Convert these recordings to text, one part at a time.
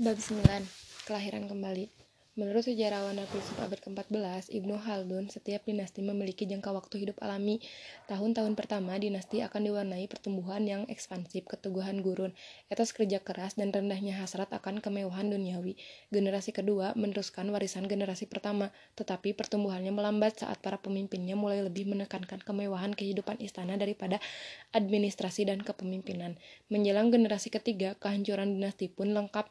Bab 9. Kelahiran kembali. Menurut sejarawan dan filsuf abad ke-14, Ibnu Khaldun, setiap dinasti memiliki jangka waktu hidup alami. Tahun-tahun pertama, dinasti akan diwarnai pertumbuhan yang ekspansif, keteguhan gurun, etos kerja keras, dan rendahnya hasrat akan kemewahan duniawi. Generasi kedua meneruskan warisan generasi pertama, tetapi pertumbuhannya melambat saat para pemimpinnya mulai lebih menekankan kemewahan kehidupan istana daripada administrasi dan kepemimpinan. Menjelang generasi ketiga, kehancuran dinasti pun lengkap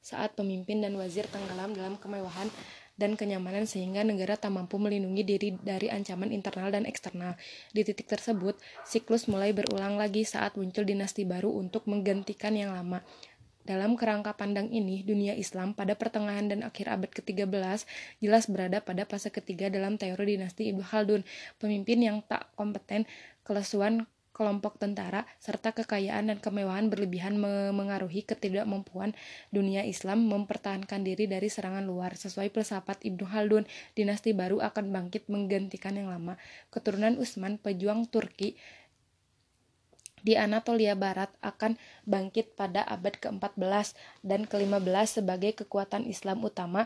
saat pemimpin dan wazir tenggelam dalam kemewahan dan kenyamanan sehingga negara tak mampu melindungi diri dari ancaman internal dan eksternal. Di titik tersebut, siklus mulai berulang lagi saat muncul dinasti baru untuk menggantikan yang lama. Dalam kerangka pandang ini, dunia Islam pada pertengahan dan akhir abad ke-13 jelas berada pada fase ketiga dalam teori dinasti Ibnu Khaldun, pemimpin yang tak kompeten, kelesuan kelompok tentara, serta kekayaan dan kemewahan berlebihan mengaruhi ketidakmampuan dunia Islam mempertahankan diri dari serangan luar. Sesuai filsafat Ibnu Khaldun, dinasti baru akan bangkit menggantikan yang lama. Keturunan Utsman, pejuang Turki, di Anatolia Barat akan bangkit pada abad ke-14 dan ke-15 sebagai kekuatan Islam utama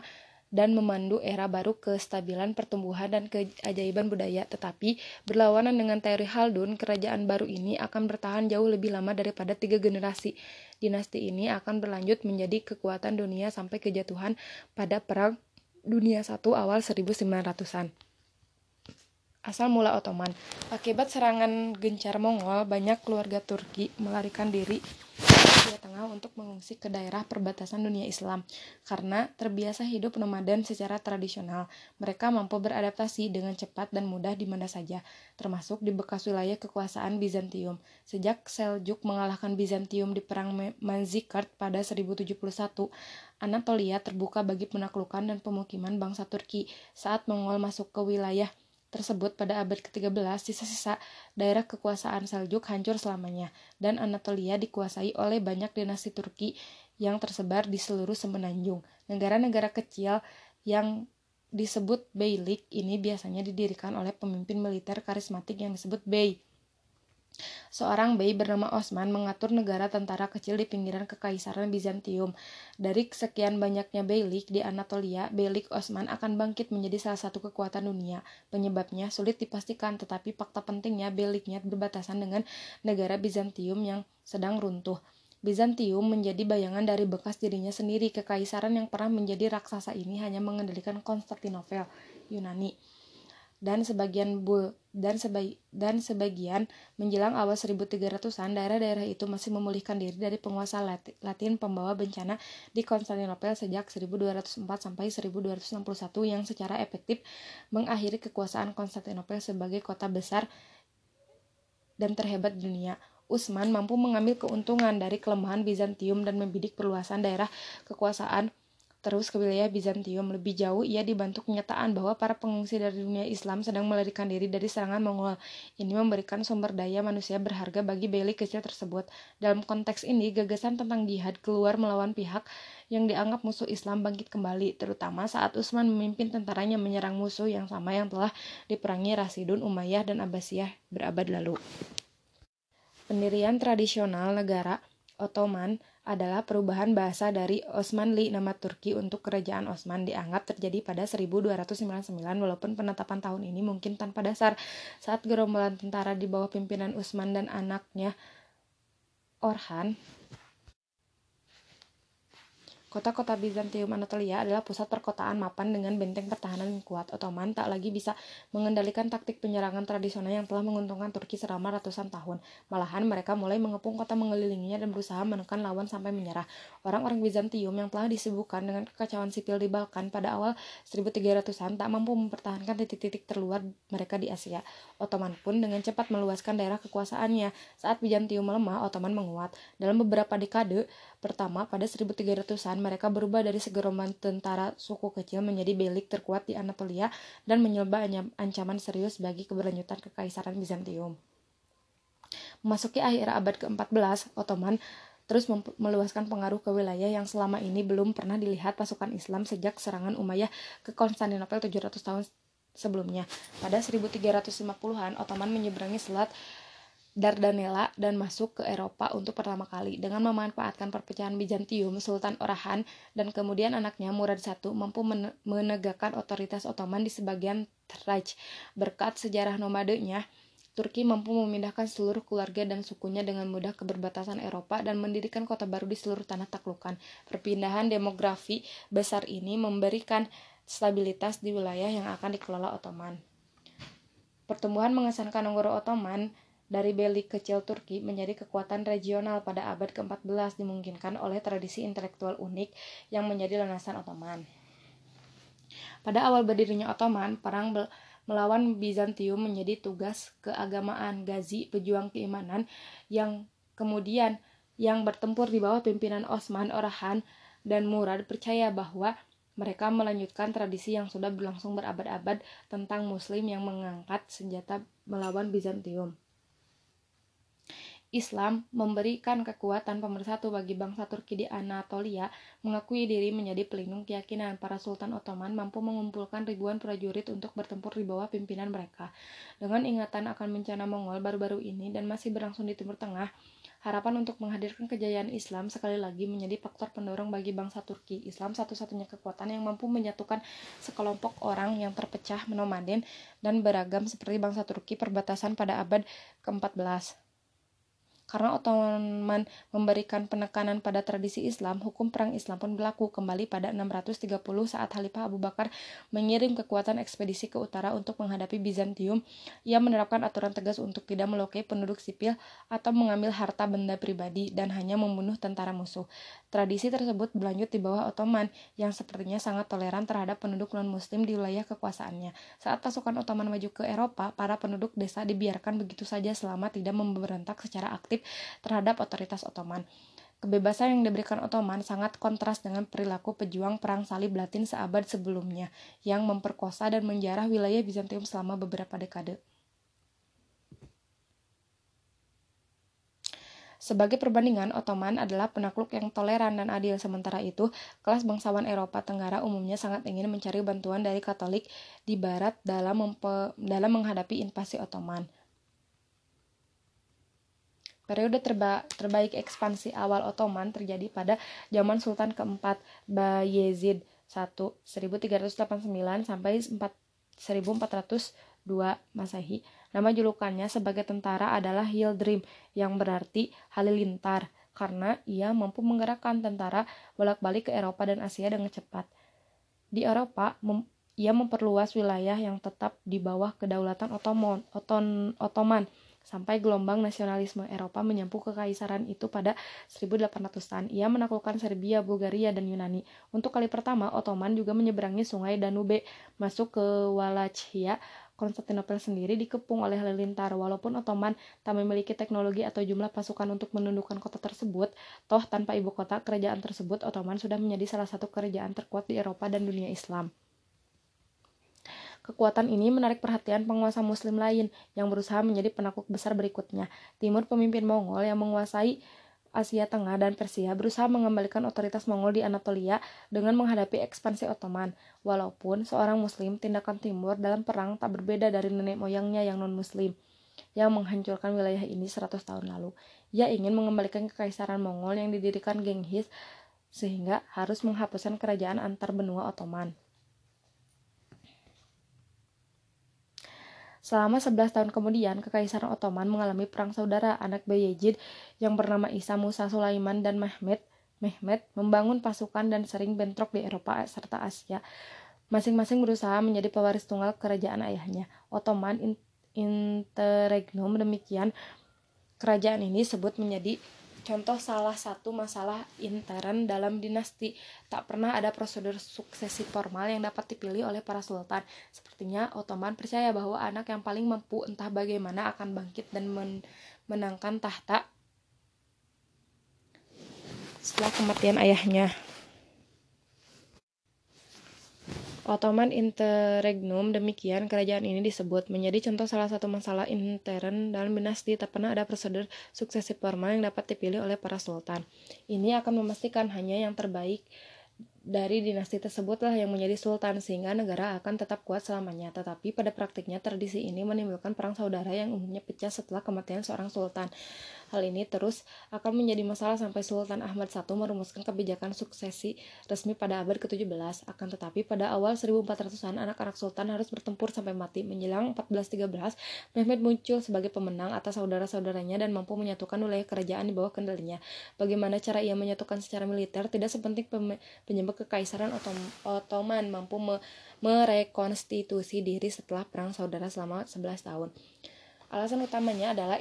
dan memandu era baru kestabilan pertumbuhan dan keajaiban budaya. Tetapi, berlawanan dengan teori Haldun, kerajaan baru ini akan bertahan jauh lebih lama daripada tiga generasi. Dinasti ini akan berlanjut menjadi kekuatan dunia sampai kejatuhan pada Perang Dunia I awal 1900-an. Asal mula Ottoman. Akibat serangan gencar Mongol, banyak keluarga Turki melarikan diri Asia Tengah untuk mengungsi ke daerah perbatasan dunia Islam. Karena terbiasa hidup nomaden secara tradisional, mereka mampu beradaptasi dengan cepat dan mudah di mana saja, termasuk di bekas wilayah kekuasaan Bizantium. Sejak Seljuk mengalahkan Bizantium di Perang Manzikert pada 1071, Anatolia terbuka bagi penaklukan dan pemukiman bangsa Turki saat Mongol masuk ke wilayah tersebut pada abad ke-13, sisa-sisa daerah kekuasaan Seljuk hancur selamanya, dan Anatolia dikuasai oleh banyak dinasti Turki yang tersebar di seluruh semenanjung. Negara-negara kecil yang disebut beylik ini biasanya didirikan oleh pemimpin militer karismatik yang disebut bey. Seorang bey bernama Osman mengatur negara tentara kecil di pinggiran kekaisaran Bizantium. Dari sekian banyaknya beylik di Anatolia, beylik Osman akan bangkit menjadi salah satu kekuatan dunia. Penyebabnya sulit dipastikan, tetapi fakta pentingnya beyliknya berbatasan dengan negara Bizantium yang sedang runtuh. Bizantium menjadi bayangan dari bekas dirinya sendiri. Kekaisaran yang pernah menjadi raksasa ini hanya mengendalikan Konstantinopel, Yunani dan sebagian bul dan sebagai dan sebagian menjelang awal 1300-an daerah-daerah itu masih memulihkan diri dari penguasa Latin pembawa bencana di Konstantinopel sejak 1204 sampai 1261 yang secara efektif mengakhiri kekuasaan Konstantinopel sebagai kota besar dan terhebat di dunia. Utsman mampu mengambil keuntungan dari kelemahan Bizantium dan membidik perluasan daerah kekuasaan terus ke wilayah Bizantium. Lebih jauh, ia dibantu kenyataan bahwa para pengungsi dari dunia Islam sedang melarikan diri dari serangan Mongol. Ini memberikan sumber daya manusia berharga bagi Bailey kecil tersebut. Dalam konteks ini, gagasan tentang jihad keluar melawan pihak yang dianggap musuh Islam bangkit kembali, terutama saat Utsman memimpin tentaranya menyerang musuh yang sama yang telah diperangi Rasidun, Umayyah, dan Abbasiyah berabad lalu. Pendirian tradisional negara Ottoman adalah perubahan bahasa dari Osmanli nama Turki untuk Kerajaan Osman dianggap terjadi pada 1299 walaupun penetapan tahun ini mungkin tanpa dasar. Saat gerombolan tentara di bawah pimpinan Utsman dan anaknya Orhan Kota-kota Bizantium Anatolia adalah pusat perkotaan mapan dengan benteng pertahanan yang kuat. Ottoman tak lagi bisa mengendalikan taktik penyerangan tradisional yang telah menguntungkan Turki selama ratusan tahun. Malahan mereka mulai mengepung kota mengelilinginya dan berusaha menekan lawan sampai menyerah. Orang-orang Bizantium yang telah disibukkan dengan kekacauan sipil di Balkan pada awal 1300-an tak mampu mempertahankan titik-titik terluar mereka di Asia. Ottoman pun dengan cepat meluaskan daerah kekuasaannya. Saat Bizantium melemah, Ottoman menguat. Dalam beberapa dekade pertama pada 1300-an mereka berubah dari segerombolan tentara suku kecil menjadi belik terkuat di Anatolia dan menyebabkan ancaman serius bagi keberlanjutan kekaisaran Bizantium. Memasuki akhir abad ke-14, Ottoman terus meluaskan pengaruh ke wilayah yang selama ini belum pernah dilihat pasukan Islam sejak serangan Umayyah ke Konstantinopel 700 tahun sebelumnya. Pada 1350-an, Ottoman menyeberangi selat Dardanella dan masuk ke Eropa untuk pertama kali. Dengan memanfaatkan perpecahan Bizantium, Sultan Orahan dan kemudian anaknya Murad I mampu menegakkan otoritas Ottoman di sebagian Traj. Berkat sejarah nomadenya, Turki mampu memindahkan seluruh keluarga dan sukunya dengan mudah ke berbatasan Eropa dan mendirikan kota baru di seluruh tanah taklukan. Perpindahan demografi besar ini memberikan stabilitas di wilayah yang akan dikelola Ottoman. Pertumbuhan mengesankan Nogoro Ottoman dari Belik kecil Turki menjadi kekuatan regional pada abad ke-14 dimungkinkan oleh tradisi intelektual unik yang menjadi landasan Ottoman. Pada awal berdirinya Ottoman, perang melawan Bizantium menjadi tugas keagamaan Gazi, pejuang keimanan yang kemudian yang bertempur di bawah pimpinan Osman Orhan dan Murad percaya bahwa mereka melanjutkan tradisi yang sudah berlangsung berabad-abad tentang muslim yang mengangkat senjata melawan Bizantium. Islam memberikan kekuatan pemersatu bagi bangsa Turki di Anatolia, mengakui diri menjadi pelindung keyakinan. Para Sultan Ottoman mampu mengumpulkan ribuan prajurit untuk bertempur di bawah pimpinan mereka. Dengan ingatan akan bencana Mongol baru-baru ini dan masih berlangsung di Timur Tengah, harapan untuk menghadirkan kejayaan Islam sekali lagi menjadi faktor pendorong bagi bangsa Turki. Islam satu-satunya kekuatan yang mampu menyatukan sekelompok orang yang terpecah, menomaden, dan beragam seperti bangsa Turki perbatasan pada abad ke-14. Karena Ottoman memberikan penekanan pada tradisi Islam, hukum perang Islam pun berlaku kembali pada 630 saat Khalifah Abu Bakar mengirim kekuatan ekspedisi ke utara untuk menghadapi Bizantium. Ia menerapkan aturan tegas untuk tidak melukai penduduk sipil atau mengambil harta benda pribadi dan hanya membunuh tentara musuh. Tradisi tersebut berlanjut di bawah Ottoman yang sepertinya sangat toleran terhadap penduduk non-muslim di wilayah kekuasaannya. Saat pasukan Ottoman maju ke Eropa, para penduduk desa dibiarkan begitu saja selama tidak memberontak secara aktif terhadap otoritas Ottoman. Kebebasan yang diberikan Ottoman sangat kontras dengan perilaku pejuang perang salib Latin seabad sebelumnya yang memperkosa dan menjarah wilayah Bizantium selama beberapa dekade. Sebagai perbandingan, Ottoman adalah penakluk yang toleran dan adil, sementara itu, kelas bangsawan Eropa Tenggara umumnya sangat ingin mencari bantuan dari Katolik di Barat dalam, dalam menghadapi invasi Ottoman. Periode terba terbaik ekspansi awal Ottoman terjadi pada zaman Sultan keempat Bayezid I 1389 sampai 1402 Masehi. Nama julukannya sebagai tentara adalah Hildrim yang berarti halilintar karena ia mampu menggerakkan tentara bolak-balik ke Eropa dan Asia dengan cepat. Di Eropa, mem ia memperluas wilayah yang tetap di bawah kedaulatan Ottoman, Ottoman sampai gelombang nasionalisme Eropa menyambut kekaisaran itu pada 1800-an. Ia menaklukkan Serbia, Bulgaria, dan Yunani. Untuk kali pertama, Ottoman juga menyeberangi sungai Danube masuk ke Wallachia. Konstantinopel sendiri dikepung oleh halilintar. Walaupun Ottoman tak memiliki teknologi atau jumlah pasukan untuk menundukkan kota tersebut, toh tanpa ibu kota, kerajaan tersebut Ottoman sudah menjadi salah satu kerajaan terkuat di Eropa dan dunia Islam. Kekuatan ini menarik perhatian penguasa muslim lain yang berusaha menjadi penakluk besar berikutnya. Timur pemimpin Mongol yang menguasai Asia Tengah dan Persia berusaha mengembalikan otoritas Mongol di Anatolia dengan menghadapi ekspansi Ottoman. Walaupun seorang muslim, tindakan Timur dalam perang tak berbeda dari nenek moyangnya yang non-muslim yang menghancurkan wilayah ini 100 tahun lalu. Ia ingin mengembalikan kekaisaran Mongol yang didirikan Genghis sehingga harus menghapuskan kerajaan antar benua Ottoman. Selama 11 tahun kemudian, Kekaisaran Ottoman mengalami perang saudara anak Bayezid yang bernama Isa Musa Sulaiman dan Mehmet. Mehmet membangun pasukan dan sering bentrok di Eropa serta Asia. Masing-masing berusaha menjadi pewaris tunggal kerajaan ayahnya. Ottoman Interregnum demikian kerajaan ini disebut menjadi Contoh salah satu masalah intern dalam dinasti, tak pernah ada prosedur suksesi formal yang dapat dipilih oleh para sultan. Sepertinya Ottoman percaya bahwa anak yang paling mampu entah bagaimana akan bangkit dan men menangkan tahta setelah kematian ayahnya. Ottoman Interregnum demikian kerajaan ini disebut menjadi contoh salah satu masalah intern dalam dinasti tak pernah ada prosedur suksesi formal yang dapat dipilih oleh para sultan. Ini akan memastikan hanya yang terbaik dari dinasti tersebutlah yang menjadi sultan sehingga negara akan tetap kuat selamanya. Tetapi pada praktiknya tradisi ini menimbulkan perang saudara yang umumnya pecah setelah kematian seorang sultan. Hal ini terus akan menjadi masalah sampai Sultan Ahmad I merumuskan kebijakan suksesi resmi pada abad ke-17. Akan tetapi pada awal 1400-an anak-anak sultan harus bertempur sampai mati. Menjelang 1413, Mehmed muncul sebagai pemenang atas saudara-saudaranya dan mampu menyatukan wilayah kerajaan di bawah kendalinya. Bagaimana cara ia menyatukan secara militer tidak sepenting penyebab kekaisaran Ottoman mampu me merekonstitusi diri setelah perang saudara selama 11 tahun. Alasan utamanya adalah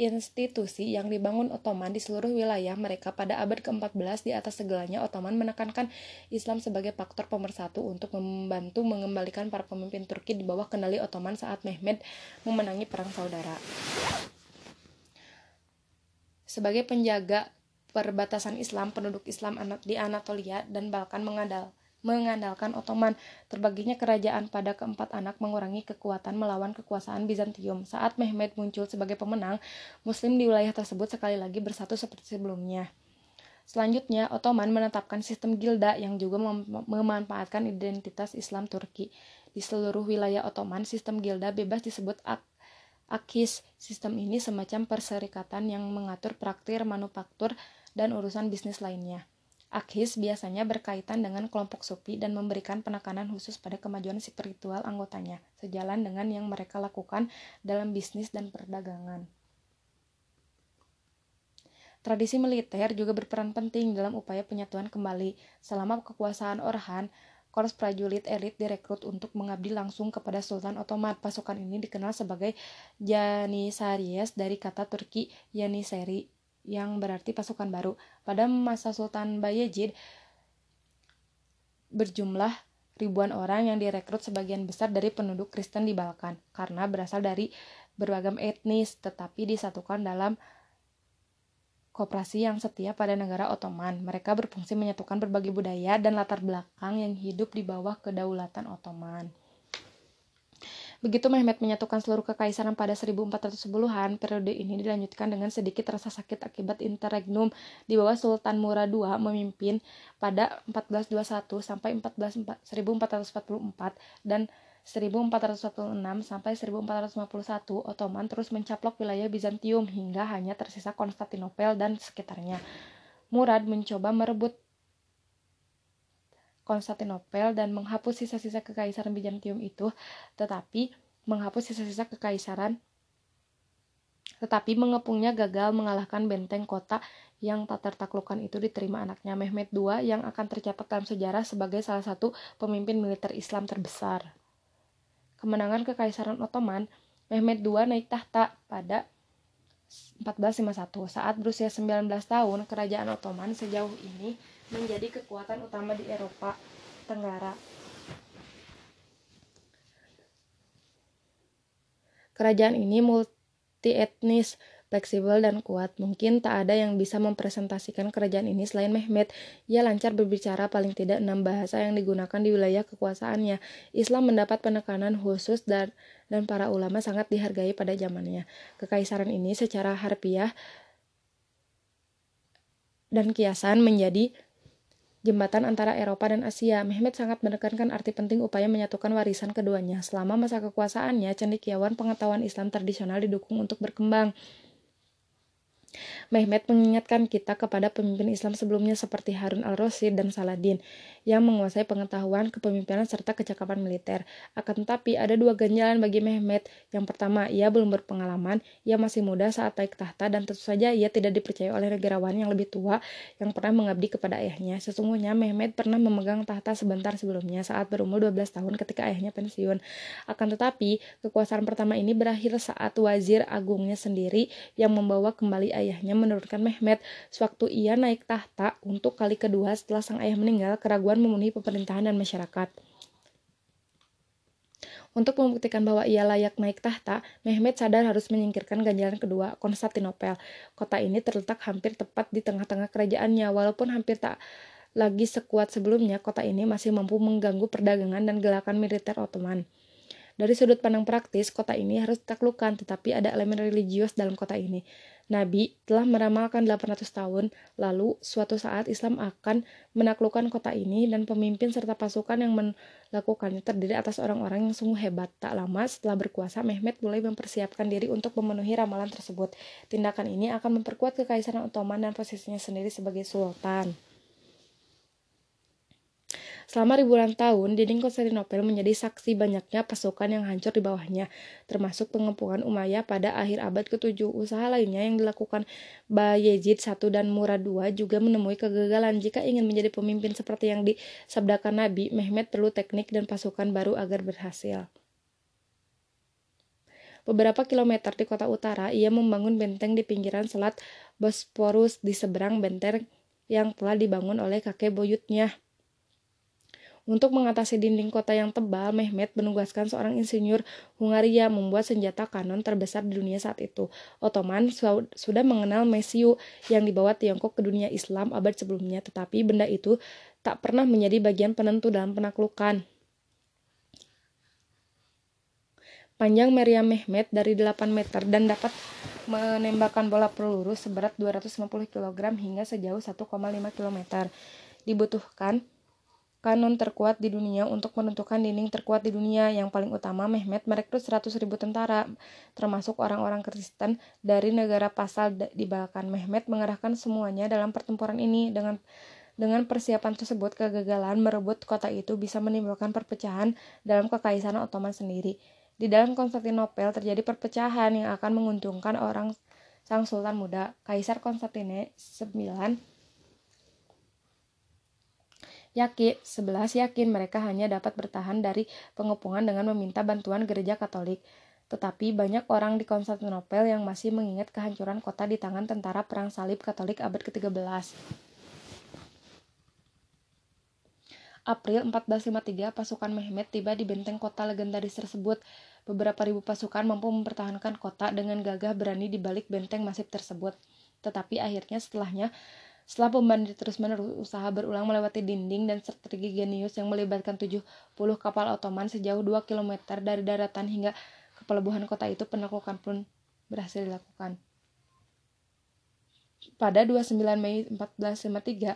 institusi yang dibangun Ottoman di seluruh wilayah mereka pada abad ke-14 di atas segalanya Ottoman menekankan Islam sebagai faktor pemersatu untuk membantu mengembalikan para pemimpin Turki di bawah kendali Ottoman saat Mehmed memenangi perang saudara. Sebagai penjaga perbatasan Islam, penduduk Islam di Anatolia dan Balkan mengandal mengandalkan Ottoman. Terbaginya kerajaan pada keempat anak mengurangi kekuatan melawan kekuasaan Bizantium. Saat Mehmed muncul sebagai pemenang, Muslim di wilayah tersebut sekali lagi bersatu seperti sebelumnya. Selanjutnya, Ottoman menetapkan sistem gilda yang juga mem memanfaatkan identitas Islam Turki. Di seluruh wilayah Ottoman, sistem gilda bebas disebut ak Akis. Sistem ini semacam perserikatan yang mengatur praktir, manufaktur, dan urusan bisnis lainnya. Akhis biasanya berkaitan dengan kelompok sufi dan memberikan penekanan khusus pada kemajuan spiritual anggotanya, sejalan dengan yang mereka lakukan dalam bisnis dan perdagangan. Tradisi militer juga berperan penting dalam upaya penyatuan kembali. Selama kekuasaan Orhan, korps prajurit elit direkrut untuk mengabdi langsung kepada Sultan Ottoman. Pasukan ini dikenal sebagai Janissaries dari kata Turki Yaniseri yang berarti pasukan baru. Pada masa Sultan Bayezid berjumlah ribuan orang yang direkrut sebagian besar dari penduduk Kristen di Balkan karena berasal dari beragam etnis tetapi disatukan dalam kooperasi yang setia pada negara Ottoman. Mereka berfungsi menyatukan berbagai budaya dan latar belakang yang hidup di bawah kedaulatan Ottoman. Begitu Mehmet menyatukan seluruh kekaisaran pada 1410-an, periode ini dilanjutkan dengan sedikit rasa sakit akibat interregnum di bawah Sultan Murad II memimpin pada 1421 sampai 1444 dan 1446 sampai 1451 Ottoman terus mencaplok wilayah Bizantium hingga hanya tersisa Konstantinopel dan sekitarnya. Murad mencoba merebut Konstantinopel dan menghapus sisa-sisa kekaisaran Bizantium itu, tetapi menghapus sisa-sisa kekaisaran tetapi mengepungnya gagal mengalahkan benteng kota yang tak tertaklukkan itu diterima anaknya Mehmed II yang akan tercatat dalam sejarah sebagai salah satu pemimpin militer Islam terbesar. Kemenangan Kekaisaran Ottoman, Mehmed II naik tahta pada 1451. Saat berusia 19 tahun, kerajaan Ottoman sejauh ini menjadi kekuatan utama di Eropa Tenggara. Kerajaan ini multi etnis, fleksibel dan kuat. Mungkin tak ada yang bisa mempresentasikan kerajaan ini selain Mehmet. Ia lancar berbicara paling tidak enam bahasa yang digunakan di wilayah kekuasaannya. Islam mendapat penekanan khusus dan dan para ulama sangat dihargai pada zamannya. Kekaisaran ini secara harfiah dan kiasan menjadi jembatan antara Eropa dan Asia. Mehmet sangat menekankan arti penting upaya menyatukan warisan keduanya. Selama masa kekuasaannya, cendekiawan pengetahuan Islam tradisional didukung untuk berkembang. Mehmet mengingatkan kita kepada pemimpin Islam sebelumnya seperti Harun al-Rasyid dan Saladin yang menguasai pengetahuan kepemimpinan serta kecakapan militer. Akan tetapi ada dua ganjalan bagi Mehmet. Yang pertama, ia belum berpengalaman, ia masih muda saat naik tahta dan tentu saja ia tidak dipercaya oleh negarawan yang lebih tua yang pernah mengabdi kepada ayahnya. Sesungguhnya Mehmet pernah memegang tahta sebentar sebelumnya saat berumur 12 tahun ketika ayahnya pensiun. Akan tetapi, kekuasaan pertama ini berakhir saat wazir agungnya sendiri yang membawa kembali ayahnya menurunkan Mehmet sewaktu ia naik tahta untuk kali kedua setelah sang ayah meninggal keraguan memenuhi pemerintahan dan masyarakat. Untuk membuktikan bahwa ia layak naik tahta, Mehmet sadar harus menyingkirkan ganjalan kedua, Konstantinopel. Kota ini terletak hampir tepat di tengah-tengah kerajaannya, walaupun hampir tak lagi sekuat sebelumnya, kota ini masih mampu mengganggu perdagangan dan gerakan militer Ottoman. Dari sudut pandang praktis, kota ini harus ditaklukkan, tetapi ada elemen religius dalam kota ini. Nabi telah meramalkan 800 tahun lalu suatu saat Islam akan menaklukkan kota ini dan pemimpin serta pasukan yang melakukannya terdiri atas orang-orang yang sungguh hebat. Tak lama setelah berkuasa, Mehmet mulai mempersiapkan diri untuk memenuhi ramalan tersebut. Tindakan ini akan memperkuat kekaisaran Ottoman dan posisinya sendiri sebagai sultan. Selama ribuan tahun, dinding Konstantinopel menjadi saksi banyaknya pasukan yang hancur di bawahnya, termasuk pengepungan Umayyah pada akhir abad ke-7. Usaha lainnya yang dilakukan Bayezid I dan Murad II juga menemui kegagalan. Jika ingin menjadi pemimpin seperti yang disabdakan Nabi, Mehmet perlu teknik dan pasukan baru agar berhasil. Beberapa kilometer di kota utara, ia membangun benteng di pinggiran Selat Bosporus di seberang benteng yang telah dibangun oleh kakek buyutnya. Untuk mengatasi dinding kota yang tebal, Mehmet menugaskan seorang insinyur Hungaria membuat senjata kanon terbesar di dunia saat itu. Ottoman sudah mengenal Mesiu yang dibawa Tiongkok ke dunia Islam abad sebelumnya, tetapi benda itu tak pernah menjadi bagian penentu dalam penaklukan. Panjang meriam Mehmet dari 8 meter dan dapat menembakkan bola peluru seberat 250 kg hingga sejauh 1,5 km. Dibutuhkan kanon terkuat di dunia untuk menentukan dinding terkuat di dunia. Yang paling utama, Mehmet merekrut 100 ribu tentara, termasuk orang-orang Kristen dari negara pasal di Balkan. Mehmet mengerahkan semuanya dalam pertempuran ini dengan dengan persiapan tersebut, kegagalan merebut kota itu bisa menimbulkan perpecahan dalam kekaisaran Ottoman sendiri. Di dalam Konstantinopel terjadi perpecahan yang akan menguntungkan orang sang sultan muda, Kaisar Konstantine IX Yakin, sebelas yakin mereka hanya dapat bertahan dari pengepungan dengan meminta bantuan gereja Katolik. Tetapi banyak orang di Konstantinopel yang masih mengingat kehancuran kota di tangan tentara perang salib Katolik abad ke-13. April 1453, pasukan Mehmet tiba di benteng kota legendaris tersebut. Beberapa ribu pasukan mampu mempertahankan kota dengan gagah berani di balik benteng masif tersebut. Tetapi akhirnya setelahnya setelah pembandit terus-menerus usaha berulang melewati dinding dan strategi genius yang melibatkan 70 kapal Ottoman sejauh 2 km dari daratan hingga ke pelebuhan kota itu, penaklukan pun berhasil dilakukan. Pada 29 Mei 1453,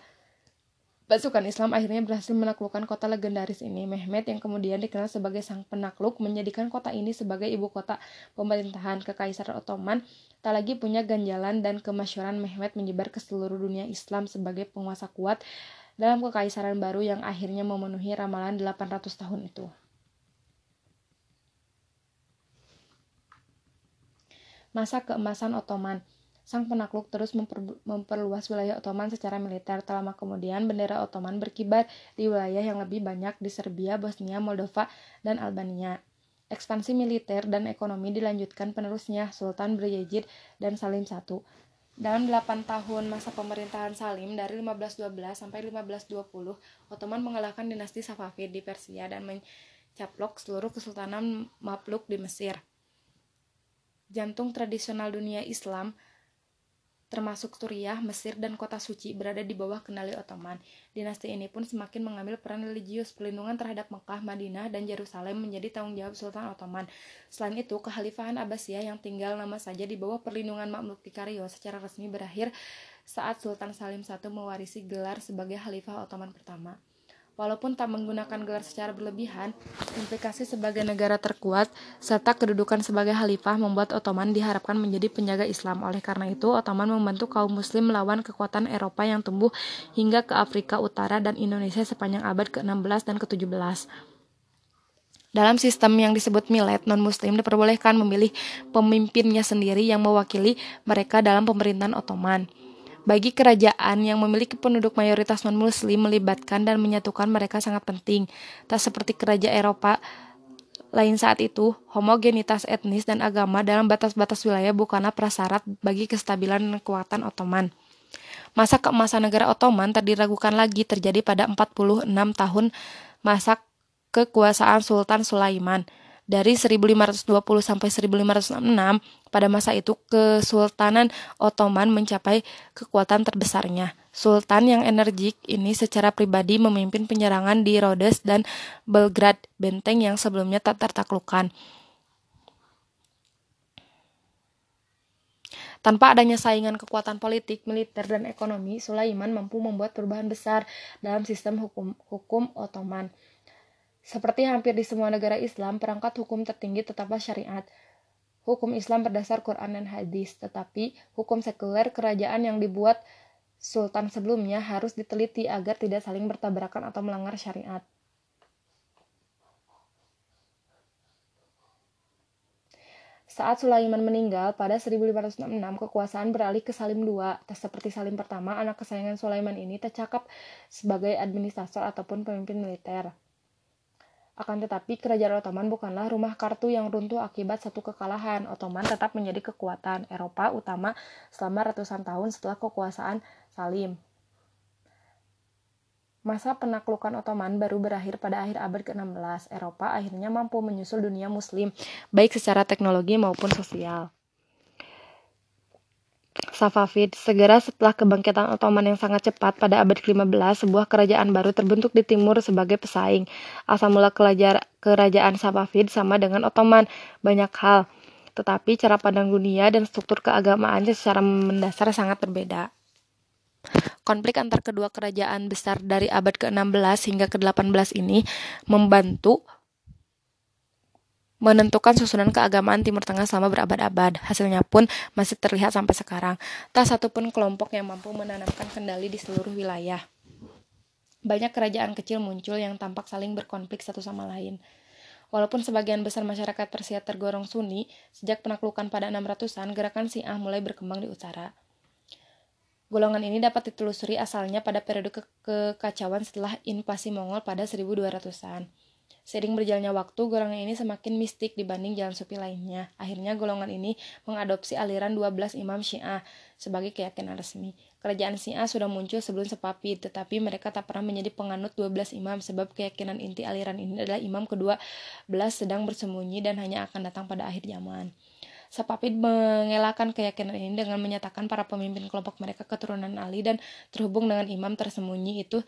Pasukan Islam akhirnya berhasil menaklukkan kota legendaris ini. Mehmet yang kemudian dikenal sebagai sang penakluk menjadikan kota ini sebagai ibu kota pemerintahan Kekaisaran Ottoman. Tak lagi punya ganjalan dan kemasyuran Mehmet menyebar ke seluruh dunia Islam sebagai penguasa kuat dalam kekaisaran baru yang akhirnya memenuhi ramalan 800 tahun itu. Masa keemasan Ottoman Sang penakluk terus memper, memperluas wilayah Ottoman secara militer. Tak lama kemudian, bendera Ottoman berkibar di wilayah yang lebih banyak di Serbia, Bosnia, Moldova, dan Albania. Ekspansi militer dan ekonomi dilanjutkan penerusnya Sultan Brejejid dan Salim I. Dalam 8 tahun masa pemerintahan Salim dari 1512 sampai 1520, Ottoman mengalahkan dinasti Safavid di Persia dan mencaplok seluruh kesultanan Mapluk di Mesir. Jantung tradisional dunia Islam, termasuk Suriah, Mesir, dan kota suci berada di bawah kendali Ottoman. Dinasti ini pun semakin mengambil peran religius, pelindungan terhadap Mekah, Madinah, dan Yerusalem menjadi tanggung jawab Sultan Ottoman. Selain itu, kekhalifahan Abbasiyah yang tinggal nama saja di bawah perlindungan Mamluk Kario secara resmi berakhir saat Sultan Salim I mewarisi gelar sebagai Khalifah Ottoman pertama. Walaupun tak menggunakan gelar secara berlebihan, implikasi sebagai negara terkuat serta kedudukan sebagai khalifah membuat Ottoman diharapkan menjadi penjaga Islam. Oleh karena itu, Ottoman membantu kaum muslim melawan kekuatan Eropa yang tumbuh hingga ke Afrika Utara dan Indonesia sepanjang abad ke-16 dan ke-17. Dalam sistem yang disebut milet, non-muslim diperbolehkan memilih pemimpinnya sendiri yang mewakili mereka dalam pemerintahan Ottoman. Bagi kerajaan yang memiliki penduduk mayoritas non-muslim melibatkan dan menyatukan mereka sangat penting. Tak seperti kerajaan Eropa lain saat itu, homogenitas etnis dan agama dalam batas-batas wilayah bukanlah prasyarat bagi kestabilan dan kekuatan Ottoman. Masa keemasan negara Ottoman tak diragukan lagi terjadi pada 46 tahun masa kekuasaan Sultan Sulaiman dari 1520 sampai 1506 pada masa itu Kesultanan Ottoman mencapai kekuatan terbesarnya. Sultan yang energik ini secara pribadi memimpin penyerangan di Rhodes dan Belgrade, benteng yang sebelumnya tak tertaklukkan. Tanpa adanya saingan kekuatan politik, militer, dan ekonomi, Sulaiman mampu membuat perubahan besar dalam sistem hukum, hukum Ottoman. Seperti hampir di semua negara Islam, perangkat hukum tertinggi tetaplah syariat. Hukum Islam berdasar Quran dan hadis, tetapi hukum sekuler kerajaan yang dibuat sultan sebelumnya harus diteliti agar tidak saling bertabrakan atau melanggar syariat. Saat Sulaiman meninggal pada 1506, kekuasaan beralih ke Salim II. Seperti Salim pertama, anak kesayangan Sulaiman ini tercakap sebagai administrator ataupun pemimpin militer. Akan tetapi, kerajaan Ottoman bukanlah rumah kartu yang runtuh akibat satu kekalahan. Ottoman tetap menjadi kekuatan Eropa utama selama ratusan tahun setelah kekuasaan Salim. Masa penaklukan Ottoman baru berakhir pada akhir abad ke-16. Eropa akhirnya mampu menyusul dunia muslim, baik secara teknologi maupun sosial. Safavid, segera setelah kebangkitan Ottoman yang sangat cepat pada abad ke-15, sebuah kerajaan baru terbentuk di timur sebagai pesaing. Asal mula kerajaan Safavid sama dengan Ottoman, banyak hal. Tetapi cara pandang dunia dan struktur keagamaannya secara mendasar sangat berbeda. Konflik antar kedua kerajaan besar dari abad ke-16 hingga ke-18 ini membantu menentukan susunan keagamaan Timur Tengah selama berabad-abad. Hasilnya pun masih terlihat sampai sekarang. Tak satu pun kelompok yang mampu menanamkan kendali di seluruh wilayah. Banyak kerajaan kecil muncul yang tampak saling berkonflik satu sama lain. Walaupun sebagian besar masyarakat Persia tergolong Sunni, sejak penaklukan pada 600-an, gerakan Syiah mulai berkembang di utara. Golongan ini dapat ditelusuri asalnya pada periode ke kekacauan setelah invasi Mongol pada 1200-an. Sering berjalannya waktu, golongan ini semakin mistik dibanding jalan sufi lainnya. Akhirnya golongan ini mengadopsi aliran 12 imam Syiah sebagai keyakinan resmi. Kerajaan Syiah sudah muncul sebelum Sepapi, tetapi mereka tak pernah menjadi penganut 12 imam sebab keyakinan inti aliran ini adalah imam kedua belas sedang bersembunyi dan hanya akan datang pada akhir zaman. Sapapid mengelakkan keyakinan ini dengan menyatakan para pemimpin kelompok mereka keturunan Ali dan terhubung dengan imam tersembunyi itu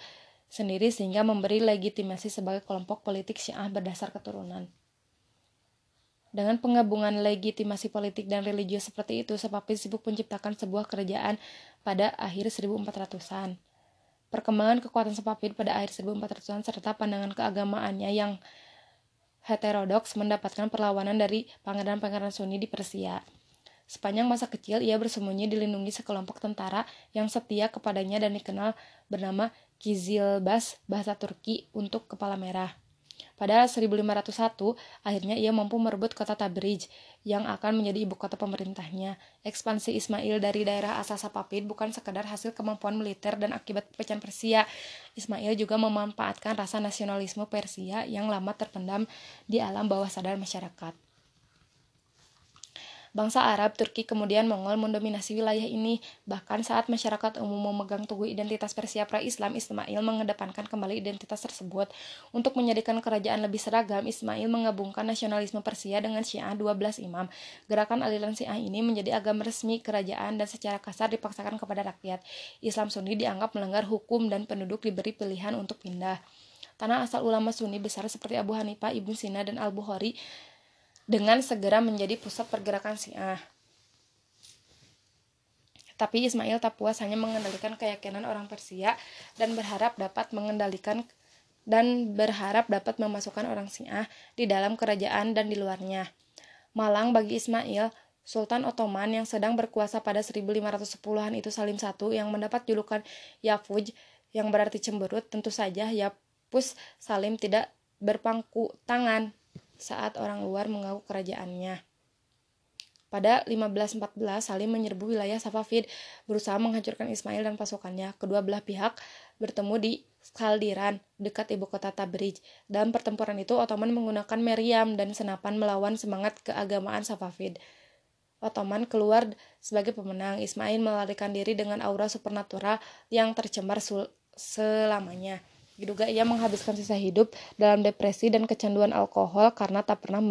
sendiri sehingga memberi legitimasi sebagai kelompok politik Syiah berdasar keturunan. Dengan penggabungan legitimasi politik dan religius seperti itu, Sapapid sibuk menciptakan sebuah kerajaan pada akhir 1400-an. Perkembangan kekuatan Sapapid pada akhir 1400-an serta pandangan keagamaannya yang heterodoks mendapatkan perlawanan dari pangeran-pangeran Sunni di Persia. Sepanjang masa kecil, ia bersembunyi dilindungi sekelompok tentara yang setia kepadanya dan dikenal bernama Kizilbas bahasa Turki untuk kepala merah. Pada 1501, akhirnya ia mampu merebut kota Tabriz yang akan menjadi ibu kota pemerintahnya. Ekspansi Ismail dari daerah asal Sapapid bukan sekadar hasil kemampuan militer dan akibat pecahan Persia. Ismail juga memanfaatkan rasa nasionalisme Persia yang lama terpendam di alam bawah sadar masyarakat. Bangsa Arab, Turki, kemudian Mongol mendominasi wilayah ini. Bahkan saat masyarakat umum memegang teguh identitas Persia pra-Islam, Ismail mengedepankan kembali identitas tersebut. Untuk menjadikan kerajaan lebih seragam, Ismail menggabungkan nasionalisme Persia dengan Syiah 12 imam. Gerakan aliran Syiah ini menjadi agama resmi kerajaan dan secara kasar dipaksakan kepada rakyat. Islam Sunni dianggap melanggar hukum dan penduduk diberi pilihan untuk pindah. Tanah asal ulama Sunni besar seperti Abu Hanifah, Ibnu Sina, dan Al-Bukhari dengan segera menjadi pusat pergerakan Syiah. Tapi Ismail tak puas hanya mengendalikan keyakinan orang Persia dan berharap dapat mengendalikan dan berharap dapat memasukkan orang Syiah di dalam kerajaan dan di luarnya. Malang bagi Ismail, Sultan Ottoman yang sedang berkuasa pada 1510-an itu Salim I yang mendapat julukan Yafuj yang berarti cemberut, tentu saja Yapus Salim tidak berpangku tangan saat orang luar mengaku kerajaannya. Pada 1514, Salim menyerbu wilayah Safavid, berusaha menghancurkan Ismail dan pasukannya. Kedua belah pihak bertemu di Skaldiran, dekat ibu kota Tabriz. Dalam pertempuran itu, Ottoman menggunakan meriam dan senapan melawan semangat keagamaan Safavid. Ottoman keluar sebagai pemenang. Ismail melarikan diri dengan aura supernatural yang tercemar selamanya. Diduga ia menghabiskan sisa hidup dalam depresi dan kecanduan alkohol karena tak pernah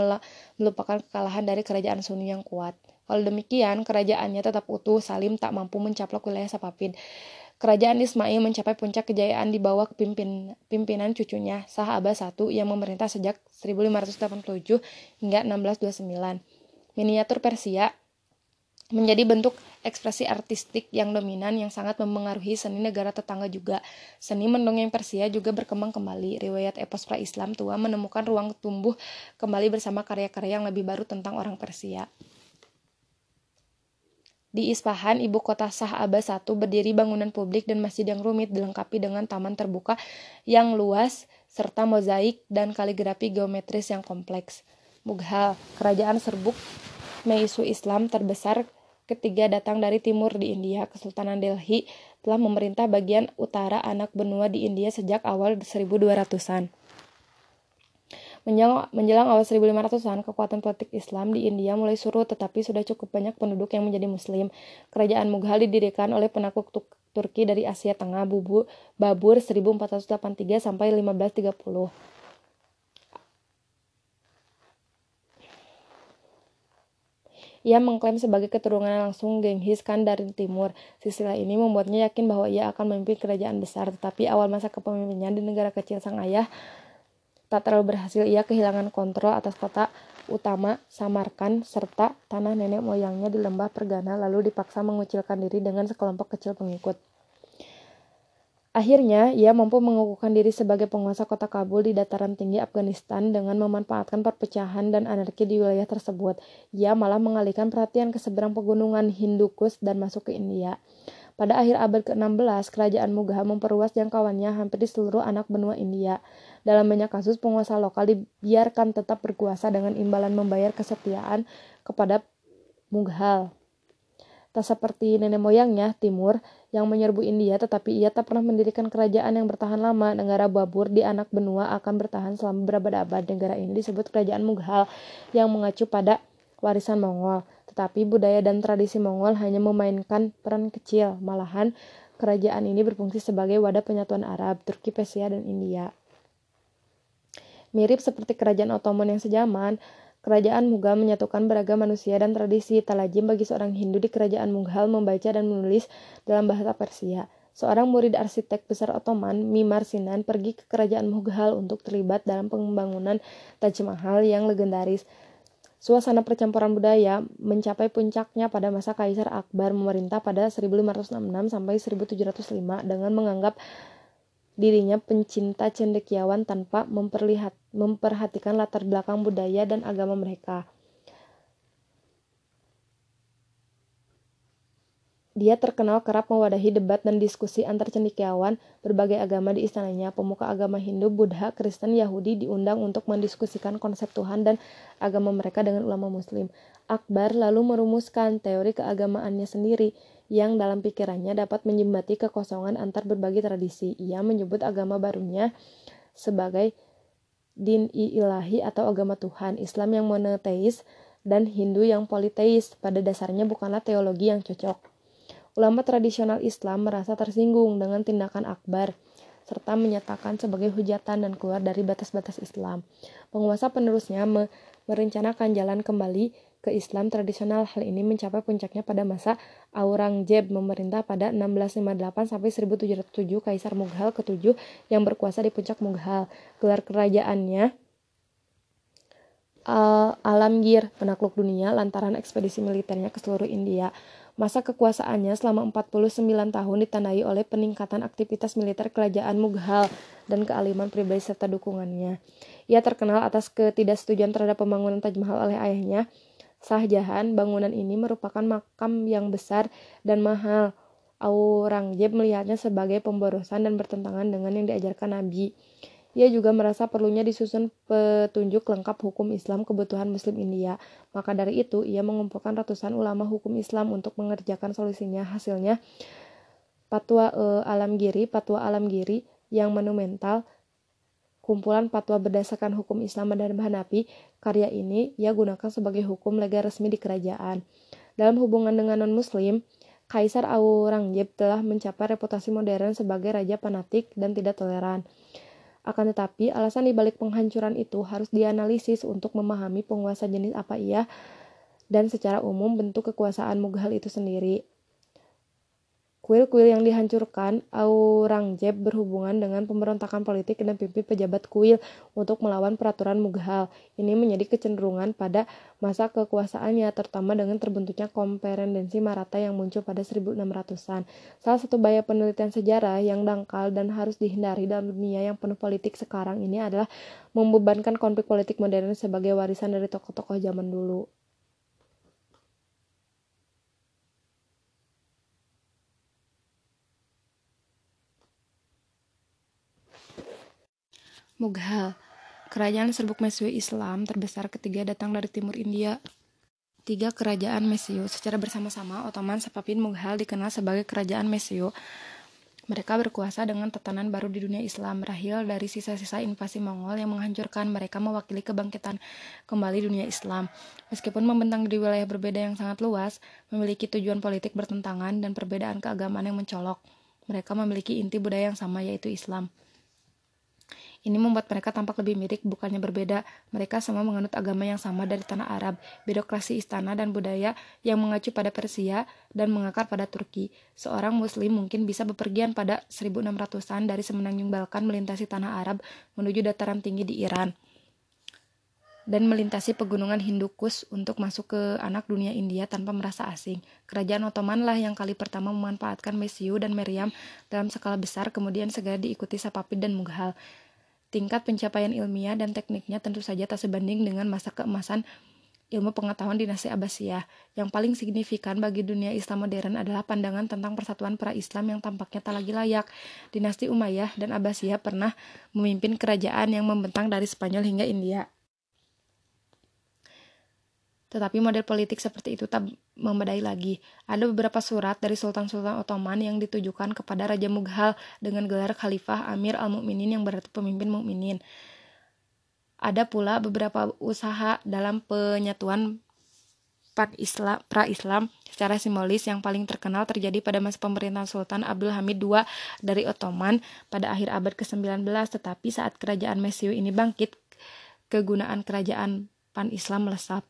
melupakan kekalahan dari kerajaan Sunni yang kuat. Walau demikian, kerajaannya tetap utuh, Salim tak mampu mencaplok wilayah Sapapid. Kerajaan Ismail mencapai puncak kejayaan di bawah pimpin, pimpinan cucunya, Sah Abbas I yang memerintah sejak 1587 hingga 1629. Miniatur Persia menjadi bentuk ekspresi artistik yang dominan yang sangat mempengaruhi seni negara tetangga juga. Seni mendongeng Persia juga berkembang kembali. Riwayat epos pra-Islam tua menemukan ruang tumbuh kembali bersama karya-karya yang lebih baru tentang orang Persia. Di Isfahan, ibu kota Shah Abbas I, berdiri bangunan publik dan masjid yang rumit dilengkapi dengan taman terbuka yang luas serta mozaik dan kaligrafi geometris yang kompleks. Mughal, kerajaan serbuk Meisu Islam terbesar ketiga datang dari timur di India. Kesultanan Delhi telah memerintah bagian utara anak benua di India sejak awal 1200-an. Menjelang, awal 1500-an, kekuatan politik Islam di India mulai surut, tetapi sudah cukup banyak penduduk yang menjadi Muslim. Kerajaan Mughal didirikan oleh penakluk Turki dari Asia Tengah, Bubu, Babur 1483 sampai 1530. Ia mengklaim sebagai keturunan langsung Genghis Khan dari timur. Sisilah ini membuatnya yakin bahwa ia akan memimpin kerajaan besar, tetapi awal masa kepemimpinannya di negara kecil sang ayah tak terlalu berhasil. Ia kehilangan kontrol atas kota utama Samarkand serta tanah nenek moyangnya di lembah Pergana lalu dipaksa mengucilkan diri dengan sekelompok kecil pengikut. Akhirnya, ia mampu mengukuhkan diri sebagai penguasa kota Kabul di dataran tinggi Afghanistan dengan memanfaatkan perpecahan dan anarki di wilayah tersebut. Ia malah mengalihkan perhatian ke seberang pegunungan Hindukus dan masuk ke India. Pada akhir abad ke-16, kerajaan Mughal memperluas jangkauannya hampir di seluruh anak benua India. Dalam banyak kasus, penguasa lokal dibiarkan tetap berkuasa dengan imbalan membayar kesetiaan kepada Mughal. Tak seperti nenek moyangnya, Timur, yang menyerbu India, tetapi ia tak pernah mendirikan kerajaan yang bertahan lama. Negara Babur di anak benua akan bertahan selama beberapa abad. Negara ini disebut kerajaan Mughal yang mengacu pada warisan Mongol. Tetapi budaya dan tradisi Mongol hanya memainkan peran kecil. Malahan, kerajaan ini berfungsi sebagai wadah penyatuan Arab, Turki, Persia, dan India. Mirip seperti kerajaan Ottoman yang sejaman, Kerajaan Mughal menyatukan beragam manusia dan tradisi. Tak lazim bagi seorang Hindu di kerajaan Mughal membaca dan menulis dalam bahasa Persia. Seorang murid arsitek besar Ottoman, Mimar Sinan, pergi ke kerajaan Mughal untuk terlibat dalam pembangunan Taj Mahal yang legendaris. Suasana percampuran budaya mencapai puncaknya pada masa Kaisar Akbar memerintah pada 1566 sampai 1705 dengan menganggap dirinya pencinta cendekiawan tanpa memperlihat, memperhatikan latar belakang budaya dan agama mereka. Dia terkenal kerap mewadahi debat dan diskusi antar cendekiawan berbagai agama di istananya. Pemuka agama Hindu, Buddha, Kristen, Yahudi diundang untuk mendiskusikan konsep Tuhan dan agama mereka dengan ulama Muslim. Akbar lalu merumuskan teori keagamaannya sendiri yang dalam pikirannya dapat menjembati kekosongan antar berbagai tradisi. Ia menyebut agama barunya sebagai din ilahi atau agama Tuhan, Islam yang monoteis, dan Hindu yang politeis. Pada dasarnya bukanlah teologi yang cocok. Ulama tradisional Islam merasa tersinggung dengan tindakan Akbar, serta menyatakan sebagai hujatan dan keluar dari batas-batas Islam. Penguasa penerusnya me merencanakan jalan kembali ke Islam tradisional. Hal ini mencapai puncaknya pada masa Aurangzeb memerintah pada 1658 sampai 1707 Kaisar Mughal ketujuh yang berkuasa di puncak Mughal. Gelar kerajaannya uh, Alamgir, penakluk dunia lantaran ekspedisi militernya ke seluruh India. Masa kekuasaannya selama 49 tahun ditandai oleh peningkatan aktivitas militer kerajaan Mughal dan kealiman pribadi serta dukungannya. Ia terkenal atas ketidaksetujuan terhadap pembangunan Taj Mahal oleh ayahnya, Sahjahan, bangunan ini merupakan makam yang besar dan mahal. Aurangzeb melihatnya sebagai pemborosan dan bertentangan dengan yang diajarkan Nabi. Ia juga merasa perlunya disusun petunjuk lengkap hukum Islam kebutuhan Muslim India. Maka dari itu, ia mengumpulkan ratusan ulama hukum Islam untuk mengerjakan solusinya. Hasilnya, Patwa e, Alamgiri, Patwa Alamgiri yang monumental kumpulan fatwa berdasarkan hukum Islam dan Hanafi, karya ini ia gunakan sebagai hukum lega resmi di kerajaan. Dalam hubungan dengan non-muslim, Kaisar Aurangzeb telah mencapai reputasi modern sebagai raja fanatik dan tidak toleran. Akan tetapi, alasan dibalik penghancuran itu harus dianalisis untuk memahami penguasa jenis apa ia dan secara umum bentuk kekuasaan Mughal itu sendiri. Kuil-kuil yang dihancurkan Aurangzeb berhubungan dengan pemberontakan politik dan pimpin pejabat kuil untuk melawan peraturan Mughal. Ini menjadi kecenderungan pada masa kekuasaannya, terutama dengan terbentuknya komperendensi Maratha yang muncul pada 1600-an. Salah satu bahaya penelitian sejarah yang dangkal dan harus dihindari dalam dunia yang penuh politik sekarang ini adalah membebankan konflik politik modern sebagai warisan dari tokoh-tokoh zaman dulu. Mughal Kerajaan serbuk Mesyu Islam terbesar ketiga datang dari timur India. Tiga kerajaan Mesyu secara bersama-sama Ottoman, Safavid, Mughal dikenal sebagai kerajaan Mesyu. Mereka berkuasa dengan tatanan baru di dunia Islam, rahil dari sisa-sisa invasi Mongol yang menghancurkan mereka mewakili kebangkitan kembali dunia Islam. Meskipun membentang di wilayah berbeda yang sangat luas, memiliki tujuan politik bertentangan dan perbedaan keagamaan yang mencolok, mereka memiliki inti budaya yang sama yaitu Islam. Ini membuat mereka tampak lebih mirip, bukannya berbeda. Mereka semua menganut agama yang sama dari tanah Arab, birokrasi istana dan budaya yang mengacu pada Persia dan mengakar pada Turki. Seorang muslim mungkin bisa bepergian pada 1600-an dari semenanjung Balkan melintasi tanah Arab menuju dataran tinggi di Iran dan melintasi pegunungan Hindukus untuk masuk ke anak dunia India tanpa merasa asing. Kerajaan Ottoman lah yang kali pertama memanfaatkan Mesiu dan Meriam dalam skala besar, kemudian segera diikuti Safavid dan Mughal. Tingkat pencapaian ilmiah dan tekniknya tentu saja tak sebanding dengan masa keemasan ilmu pengetahuan dinasti Abbasiyah. Yang paling signifikan bagi dunia Islam modern adalah pandangan tentang persatuan pra-Islam yang tampaknya tak lagi layak. Dinasti Umayyah dan Abbasiyah pernah memimpin kerajaan yang membentang dari Spanyol hingga India. Tetapi model politik seperti itu tak memadai lagi. Ada beberapa surat dari Sultan-Sultan Ottoman yang ditujukan kepada Raja Mughal dengan gelar Khalifah Amir al-Mu'minin yang berarti pemimpin mukminin. Ada pula beberapa usaha dalam penyatuan pan-Islam, pra-Islam secara simbolis yang paling terkenal terjadi pada masa pemerintahan Sultan Abdul Hamid II dari Ottoman pada akhir abad ke-19 tetapi saat kerajaan Mesiu ini bangkit kegunaan kerajaan pan-Islam melesat.